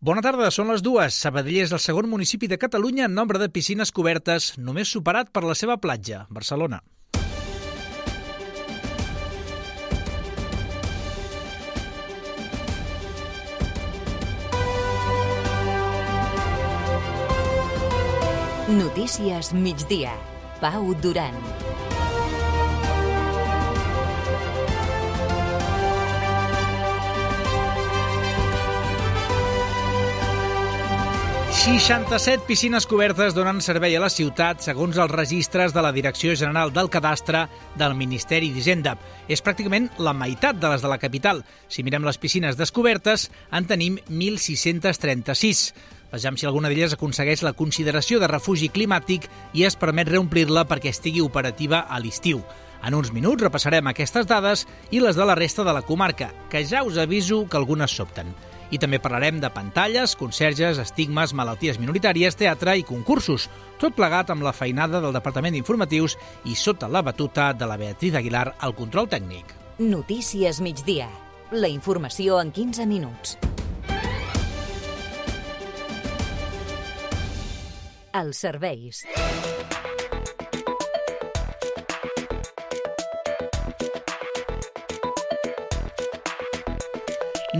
Bona tarda, són les dues. Sabadell és el segon municipi de Catalunya en nombre de piscines cobertes, només superat per la seva platja, Barcelona. Notícies migdia. Pau Duran. 67 piscines cobertes donen servei a la ciutat segons els registres de la Direcció General del Cadastre del Ministeri d'Hisenda. És pràcticament la meitat de les de la capital. Si mirem les piscines descobertes, en tenim 1.636. Vejam si alguna d'elles aconsegueix la consideració de refugi climàtic i es permet reomplir-la perquè estigui operativa a l'estiu. En uns minuts repassarem aquestes dades i les de la resta de la comarca, que ja us aviso que algunes sobten. I també parlarem de pantalles, conserges, estigmes, malalties minoritàries, teatre i concursos. Tot plegat amb la feinada del Departament d'Informatius i sota la batuta de la Beatriz Aguilar al control tècnic. Notícies migdia. La informació en 15 minuts. Els serveis.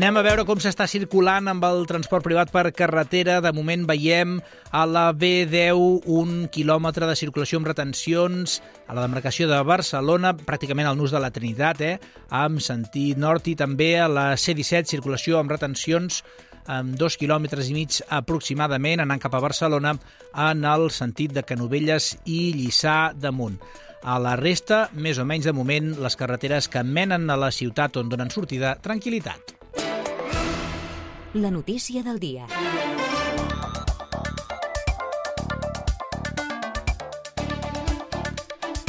Anem a veure com s'està circulant amb el transport privat per carretera. De moment veiem a la B10 un quilòmetre de circulació amb retencions a la demarcació de Barcelona, pràcticament al nus de la Trinitat, eh? amb sentit nord i també a la C17 circulació amb retencions amb dos quilòmetres i mig aproximadament anant cap a Barcelona en el sentit de Canovelles i Lliçà damunt. A la resta, més o menys de moment, les carreteres que menen a la ciutat on donen sortida, tranquil·litat la notícia del dia.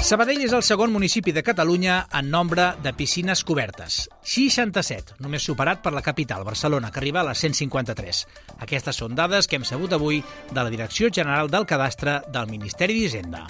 Sabadell és el segon municipi de Catalunya en nombre de piscines cobertes. 67, només superat per la capital, Barcelona, que arriba a les 153. Aquestes són dades que hem sabut avui de la Direcció General del Cadastre del Ministeri d'Hisenda.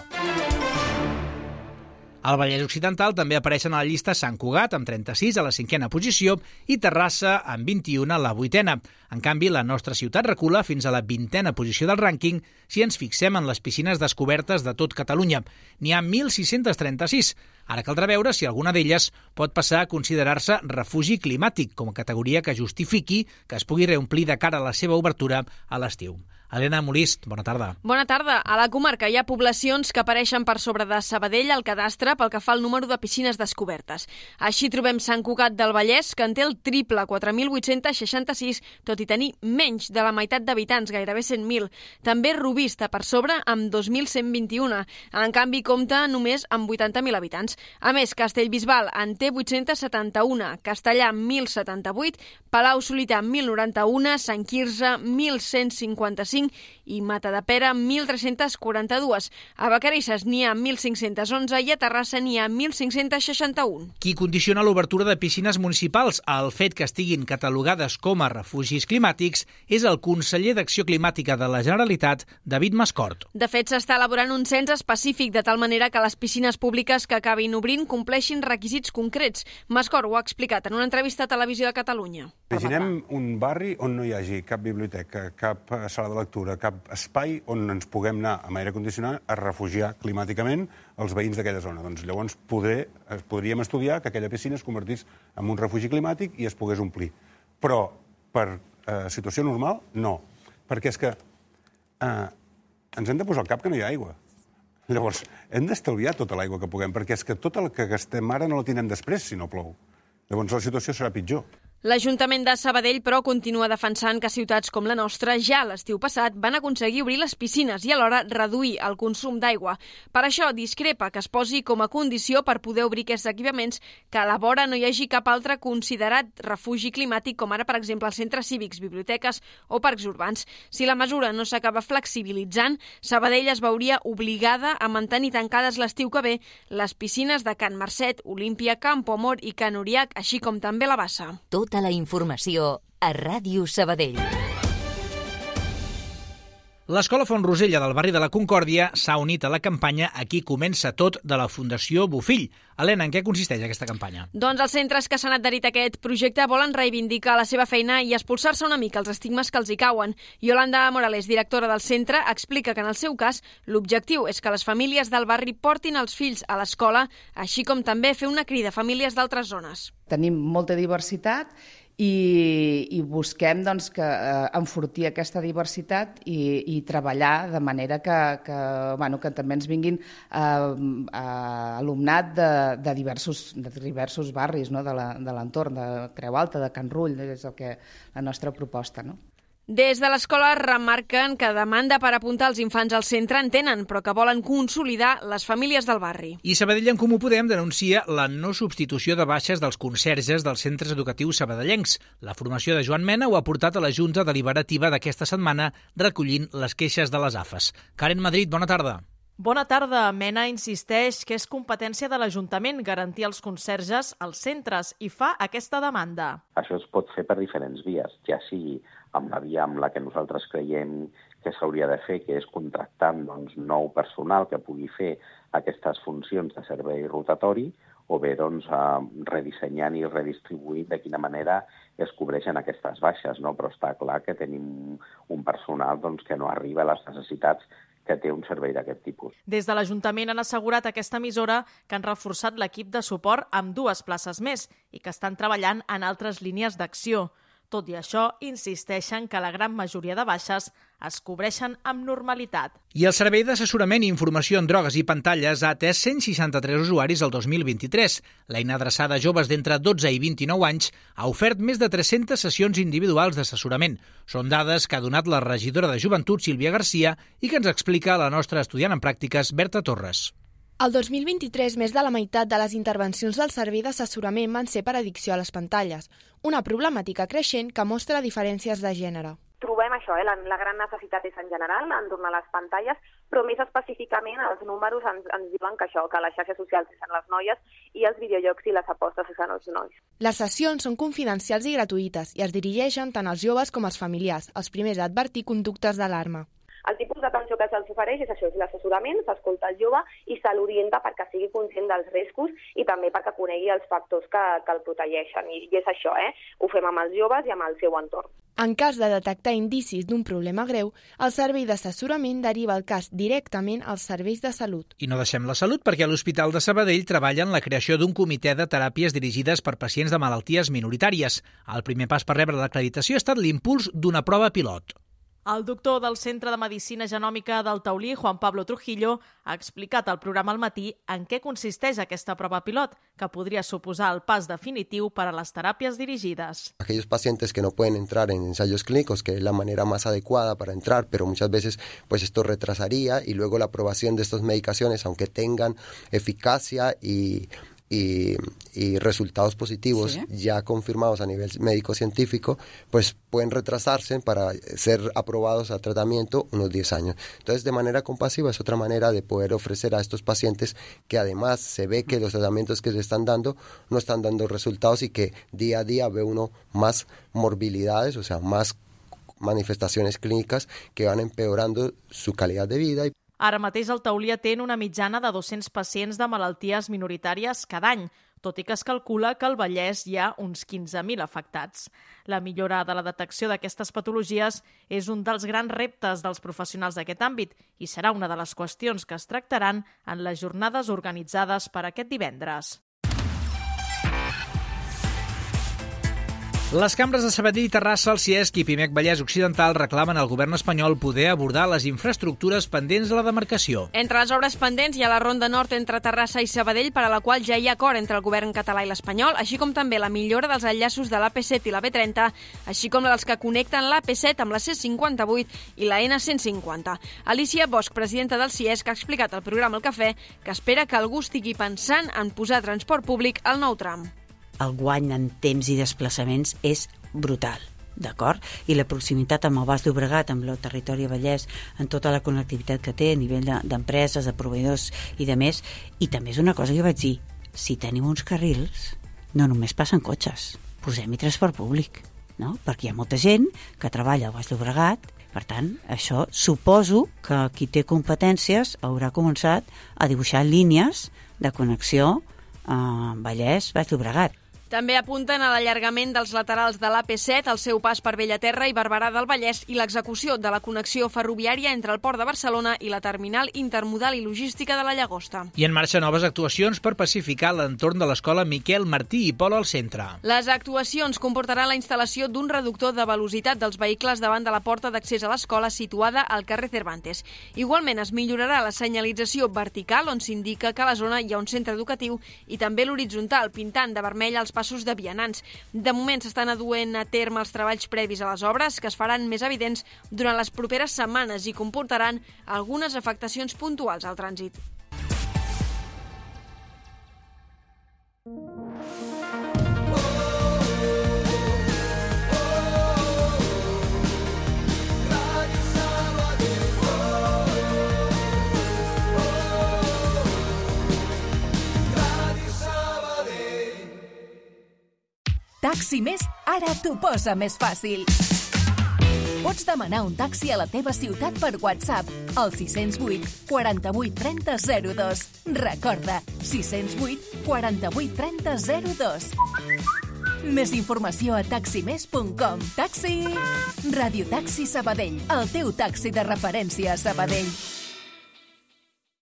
Al Vallès Occidental també apareixen a la llista Sant Cugat, amb 36 a la cinquena posició, i Terrassa, amb 21 a la vuitena. En canvi, la nostra ciutat recula fins a la vintena posició del rànquing si ens fixem en les piscines descobertes de tot Catalunya. N'hi ha 1.636. Ara caldrà veure si alguna d'elles pot passar a considerar-se refugi climàtic, com a categoria que justifiqui que es pugui reomplir de cara a la seva obertura a l'estiu. Helena Molist, bona tarda. Bona tarda. A la comarca hi ha poblacions que apareixen per sobre de Sabadell al cadastre pel que fa al número de piscines descobertes. Així trobem Sant Cugat del Vallès, que en té el triple, 4.866, tot i tenir menys de la meitat d'habitants, gairebé 100.000. També Rubí està per sobre, amb 2.121. En canvi, compta només amb 80.000 habitants. A més, Castellbisbal en té 871, Castellà 1.078, Palau Solità 1.091, Sant Quirze 1.155, 1.025 i Matadepera 1.342. A Vacarisses n'hi ha 1.511 i a Terrassa n'hi ha 1.561. Qui condiciona l'obertura de piscines municipals al fet que estiguin catalogades com a refugis climàtics és el conseller d'Acció Climàtica de la Generalitat, David Mascort. De fet, s'està elaborant un cens específic de tal manera que les piscines públiques que acabin obrint compleixin requisits concrets. Mascort ho ha explicat en una entrevista a Televisió de Catalunya. Imaginem un barri on no hi hagi cap biblioteca, cap sala de lectura, cap espai on ens puguem anar amb aire condicionat a refugiar climàticament els veïns d'aquella zona. Doncs llavors poder, podríem estudiar que aquella piscina es convertís en un refugi climàtic i es pogués omplir. Però per eh, situació normal, no. Perquè és que eh, ens hem de posar al cap que no hi ha aigua. Llavors, hem d'estalviar tota l'aigua que puguem, perquè és que tot el que gastem ara no la tindrem després si no plou. Llavors la situació serà pitjor. L'Ajuntament de Sabadell, però, continua defensant que ciutats com la nostra ja l'estiu passat van aconseguir obrir les piscines i alhora reduir el consum d'aigua. Per això discrepa que es posi com a condició per poder obrir aquests equipaments que a la vora no hi hagi cap altre considerat refugi climàtic, com ara, per exemple, els centres cívics, biblioteques o parcs urbans. Si la mesura no s'acaba flexibilitzant, Sabadell es veuria obligada a mantenir tancades l'estiu que ve les piscines de Can Mercet, Olímpia, Campo Amor i Can Uriac, així com també la Bassa. Tota la informació a Ràdio Sabadell. L'escola Font Rosella del barri de la Concòrdia s'ha unit a la campanya Aquí comença tot de la Fundació Bofill. Helena, en què consisteix aquesta campanya? Doncs els centres que s'han adherit a aquest projecte volen reivindicar la seva feina i expulsar-se una mica els estigmes que els hi cauen. Yolanda Morales, directora del centre, explica que en el seu cas l'objectiu és que les famílies del barri portin els fills a l'escola, així com també fer una crida a famílies d'altres zones. Tenim molta diversitat i, i busquem doncs, que, eh, enfortir aquesta diversitat i, i treballar de manera que, que, bueno, que també ens vinguin eh, eh, alumnat de, de, diversos, de diversos barris no? de l'entorn, de, de Creu Alta, de Can Rull, és el que, la nostra proposta. No? Des de l'escola remarquen que demanda per apuntar els infants al centre en tenen, però que volen consolidar les famílies del barri. I Sabadell en Comú Podem denuncia la no substitució de baixes dels conserges dels centres educatius sabadellencs. La formació de Joan Mena ho ha portat a la Junta Deliberativa d'aquesta setmana recollint les queixes de les AFES. Karen Madrid, bona tarda. Bona tarda. Mena insisteix que és competència de l'Ajuntament garantir els conserges als centres i fa aquesta demanda. Això es pot fer per diferents vies, ja sigui amb la via amb la que nosaltres creiem que s'hauria de fer, que és contractar doncs, nou personal que pugui fer aquestes funcions de servei rotatori, o bé doncs, eh, redissenyant i redistribuint de quina manera es cobreixen aquestes baixes, no? però està clar que tenim un personal doncs, que no arriba a les necessitats que té un servei d'aquest tipus. Des de l'Ajuntament han assegurat aquesta emissora que han reforçat l'equip de suport amb dues places més i que estan treballant en altres línies d'acció. Tot i això, insisteixen que la gran majoria de baixes es cobreixen amb normalitat. I el Servei d'Assessorament i Informació en Drogues i Pantalles ha atès 163 usuaris el 2023. L'eina adreçada a joves d'entre 12 i 29 anys ha ofert més de 300 sessions individuals d'assessorament. Són dades que ha donat la regidora de Joventut, Sílvia Garcia, i que ens explica la nostra estudiant en pràctiques, Berta Torres. El 2023, més de la meitat de les intervencions del servei d'assessorament van ser per addicció a les pantalles, una problemàtica creixent que mostra diferències de gènere. Trobem això, eh? la, la gran necessitat és en general en tornar a les pantalles, però més específicament els números ens, ens diuen que això, que les xarxes socials són les noies i els videojocs i les apostes són els nois. Les sessions són confidencials i gratuïtes i es dirigeixen tant als joves com als familiars, els primers a advertir conductes d'alarma. El tipus d'atenció que se'ls ofereix és això, és l'assessorament, s'escolta el jove i se l'orienta perquè sigui conscient dels riscos i també perquè conegui els factors que, que el protegeixen. I, I és això, eh? Ho fem amb els joves i amb el seu entorn. En cas de detectar indicis d'un problema greu, el servei d'assessorament deriva el cas directament als serveis de salut. I no deixem la salut perquè a l'Hospital de Sabadell treballa en la creació d'un comitè de teràpies dirigides per pacients de malalties minoritàries. El primer pas per rebre l'acreditació ha estat l'impuls d'una prova pilot. El doctor del Centre de Medicina Genòmica del Taulí, Juan Pablo Trujillo, ha explicat al programa al matí en què consisteix aquesta prova pilot, que podria suposar el pas definitiu per a les teràpies dirigides. Aquellos pacientes que no pueden entrar en ensayos clínicos, que es la manera más adecuada para entrar, pero muchas veces pues esto retrasaría y luego la aprobación de estas medicaciones, aunque tengan eficacia y y, y resultados positivos sí. ya confirmados a nivel médico-científico, pues pueden retrasarse para ser aprobados a tratamiento unos 10 años. Entonces, de manera compasiva es otra manera de poder ofrecer a estos pacientes que además se ve que los tratamientos que se están dando no están dando resultados y que día a día ve uno más morbilidades, o sea, más manifestaciones clínicas que van empeorando su calidad de vida. Ara mateix el Taulí atén una mitjana de 200 pacients de malalties minoritàries cada any, tot i que es calcula que al Vallès hi ha uns 15.000 afectats. La millora de la detecció d'aquestes patologies és un dels grans reptes dels professionals d'aquest àmbit i serà una de les qüestions que es tractaran en les jornades organitzades per aquest divendres. Les cambres de Sabadell Terrassa, el CIESC i Pimec Vallès Occidental reclamen al govern espanyol poder abordar les infraestructures pendents de la demarcació. Entre les obres pendents hi ha la Ronda Nord entre Terrassa i Sabadell, per a la qual ja hi ha acord entre el govern català i l'espanyol, així com també la millora dels enllaços de l'AP7 i la B30, així com dels que connecten l'AP7 amb la C58 i la N150. Alicia Bosch, presidenta del CIESC, ha explicat al programa El Cafè que espera que algú estigui pensant en posar transport públic al nou tram el guany en temps i desplaçaments és brutal d'acord? I la proximitat amb el Bas d'Obregat, amb el territori Vallès, en tota la connectivitat que té a nivell d'empreses, de, de proveïdors i de més. I també és una cosa que jo vaig dir, si tenim uns carrils, no només passen cotxes, posem-hi transport públic no? perquè hi ha molta gent que treballa al Baix Llobregat, per tant, això suposo que qui té competències haurà començat a dibuixar línies de connexió a Vallès-Baix Llobregat. També apunten a l'allargament dels laterals de l'AP7, el seu pas per Bellaterra i Barberà del Vallès i l'execució de la connexió ferroviària entre el Port de Barcelona i la terminal intermodal i logística de la Llagosta. I en marxa noves actuacions per pacificar l'entorn de l'escola Miquel Martí i Pol al centre. Les actuacions comportaran la instal·lació d'un reductor de velocitat dels vehicles davant de la porta d'accés a l'escola situada al carrer Cervantes. Igualment es millorarà la senyalització vertical on s'indica que a la zona hi ha un centre educatiu i també l'horitzontal, pintant de vermell els passos de vianants. De moment s'estan aduent a terme els treballs previs a les obres, que es faran més evidents durant les properes setmanes i comportaran algunes afectacions puntuals al trànsit. Taxi Més ara t'ho posa més fàcil. Pots demanar un taxi a la teva ciutat per WhatsApp al 608 48 30 02. Recorda, 608 48 30 02. Més informació a taximés.com. Taxi! Radio Taxi Sabadell, el teu taxi de referència a Sabadell.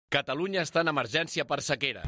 Catalunya està en emergència per sequera.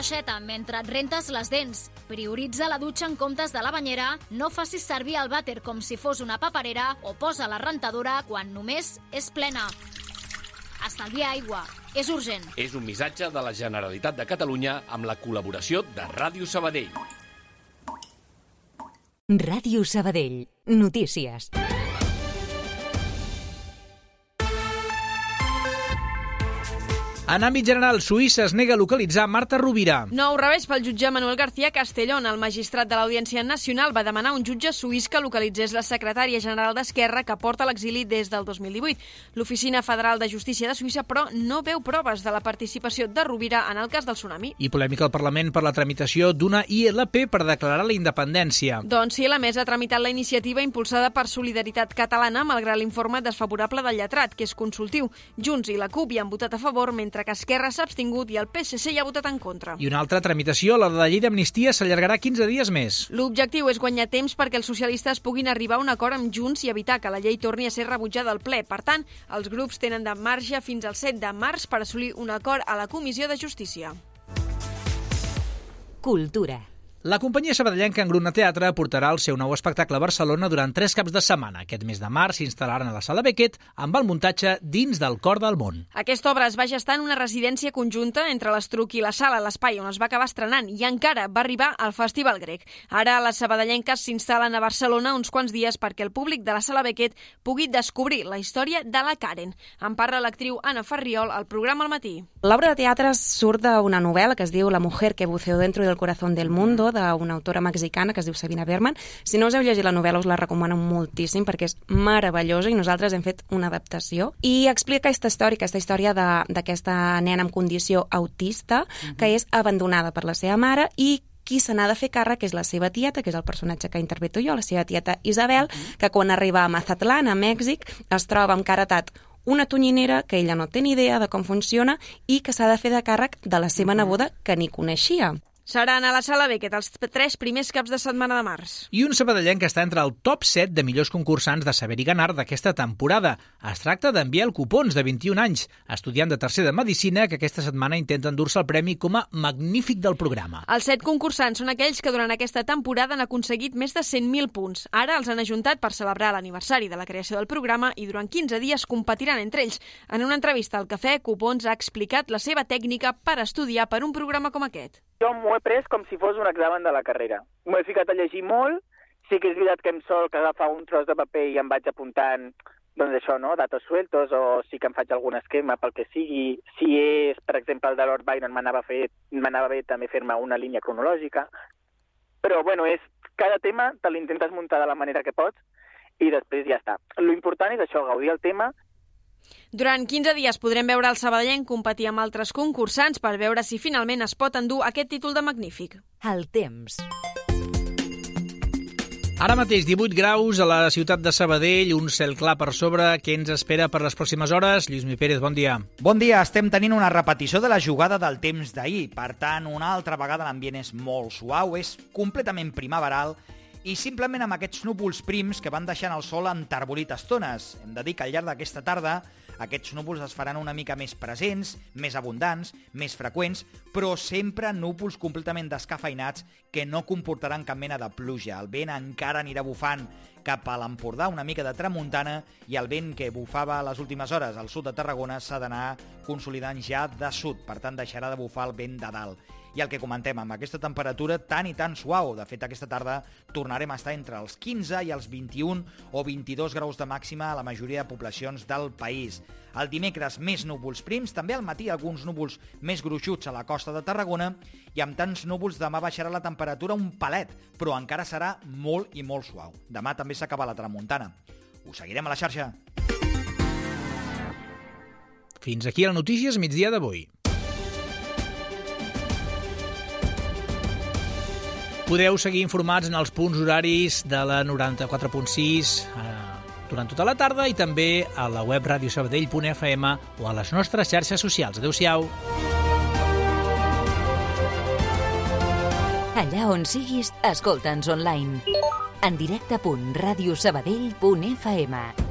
L'aixeta mentre et rentes les dents. Prioritza la dutxa en comptes de la banyera. No facis servir el vàter com si fos una paperera o posa la rentadora quan només és plena. Estalvia aigua. És urgent. És un missatge de la Generalitat de Catalunya amb la col·laboració de Ràdio Sabadell. Ràdio Sabadell. Notícies. En àmbit general, Suïssa es nega a localitzar Marta Rovira. Nou revés pel jutge Manuel García Castellón. El magistrat de l'Audiència Nacional va demanar a un jutge suís que localitzés la secretària general d'Esquerra que porta l'exili des del 2018. L'Oficina Federal de Justícia de Suïssa, però, no veu proves de la participació de Rovira en el cas del tsunami. I polèmica al Parlament per la tramitació d'una ILP per declarar la independència. Doncs sí, la mesa ha tramitat la iniciativa impulsada per Solidaritat Catalana, malgrat l'informe desfavorable del lletrat, que és consultiu. Junts i la CUP hi han votat a favor, mentre que Esquerra s'ha abstingut i el PSC hi ha votat en contra. I una altra tramitació, la de la llei d'amnistia, s'allargarà 15 dies més. L'objectiu és guanyar temps perquè els socialistes puguin arribar a un acord amb Junts i evitar que la llei torni a ser rebutjada al ple. Per tant, els grups tenen de marge fins al 7 de març per assolir un acord a la Comissió de Justícia. Cultura. La companyia sabadellenca Engruna Teatre portarà el seu nou espectacle a Barcelona durant tres caps de setmana. Aquest mes de març s'instal·laran a la Sala Beckett amb el muntatge Dins del cor del món. Aquesta obra es va gestar en una residència conjunta entre l'Estruc i la Sala, l'espai on es va acabar estrenant, i encara va arribar al Festival Grec. Ara les sabadellenques s'instal·len a Barcelona uns quants dies perquè el públic de la Sala Beckett pugui descobrir la història de la Karen. En parla l'actriu Anna Ferriol al programa al matí. L'obra de teatre surt d'una novel·la que es diu La mujer que buceó dentro del corazón del mundo, d'una autora mexicana que es diu Sabina Berman. Si no us heu llegit la novel·la us la recomano moltíssim perquè és meravellosa i nosaltres hem fet una adaptació i explica aquesta història, aquesta història d'aquesta nena amb condició autista que és abandonada per la seva mare i qui se n'ha de fer càrrec és la seva tieta, que és el personatge que interpreto jo, la seva tieta Isabel, que quan arriba a Mazatlán, a Mèxic, es troba amb caratat una tonyinera que ella no té ni idea de com funciona i que s'ha de fer de càrrec de la seva neboda que ni coneixia. Seran a la Sala Beckett els tres primers caps de setmana de març. I un sabadellenc que està entre el top 7 de millors concursants de saber i ganar d'aquesta temporada. Es tracta d'en Biel Cupons, de 21 anys, estudiant de tercer de Medicina, que aquesta setmana intenta endur-se el premi com a magnífic del programa. Els set concursants són aquells que durant aquesta temporada han aconseguit més de 100.000 punts. Ara els han ajuntat per celebrar l'aniversari de la creació del programa i durant 15 dies competiran entre ells. En una entrevista al Cafè, Cupons ha explicat la seva tècnica per estudiar per un programa com aquest. Jo m'ho he pres com si fos un examen de la carrera. M'ho he ficat a llegir molt, sí que és veritat que em sol que agafar un tros de paper i em vaig apuntant doncs això, no? datos sueltos, o sí que em faig algun esquema pel que sigui. Si és, per exemple, el de Lord Byron, m'anava bé també fer-me una línia cronològica. Però, bueno, és, cada tema te l'intentes muntar de la manera que pots i després ja està. Lo important és això, gaudir el tema durant 15 dies podrem veure el sabadellenc competir amb altres concursants per veure si finalment es pot endur aquest títol de magnífic. El temps. Ara mateix 18 graus a la ciutat de Sabadell, un cel clar per sobre. Què ens espera per les pròximes hores? Lluís Mi Pérez, bon dia. Bon dia. Estem tenint una repetició de la jugada del temps d'ahir. Per tant, una altra vegada l'ambient és molt suau, és completament primaveral i simplement amb aquests núvols prims que van deixant el sol enterbolit estones. Hem de dir que al llarg d'aquesta tarda aquests núvols es faran una mica més presents, més abundants, més freqüents, però sempre núvols completament descafeinats que no comportaran cap mena de pluja. El vent encara anirà bufant cap a l'Empordà, una mica de tramuntana, i el vent que bufava a les últimes hores al sud de Tarragona s'ha d'anar consolidant ja de sud, per tant deixarà de bufar el vent de dalt i el que comentem, amb aquesta temperatura tan i tan suau. De fet, aquesta tarda tornarem a estar entre els 15 i els 21 o 22 graus de màxima a la majoria de poblacions del país. El dimecres més núvols prims, també al matí alguns núvols més gruixuts a la costa de Tarragona i amb tants núvols demà baixarà la temperatura un palet, però encara serà molt i molt suau. Demà també s'acaba la tramuntana. Ho seguirem a la xarxa. Fins aquí la Notícies migdia d'avui. Podeu seguir informats en els punts horaris de la 94.6 eh, durant tota la tarda i també a la web radiosabadell.fm o a les nostres xarxes socials. Adéu-siau. Allà on siguis, escolta'ns online. En directe.radiosabadell.fm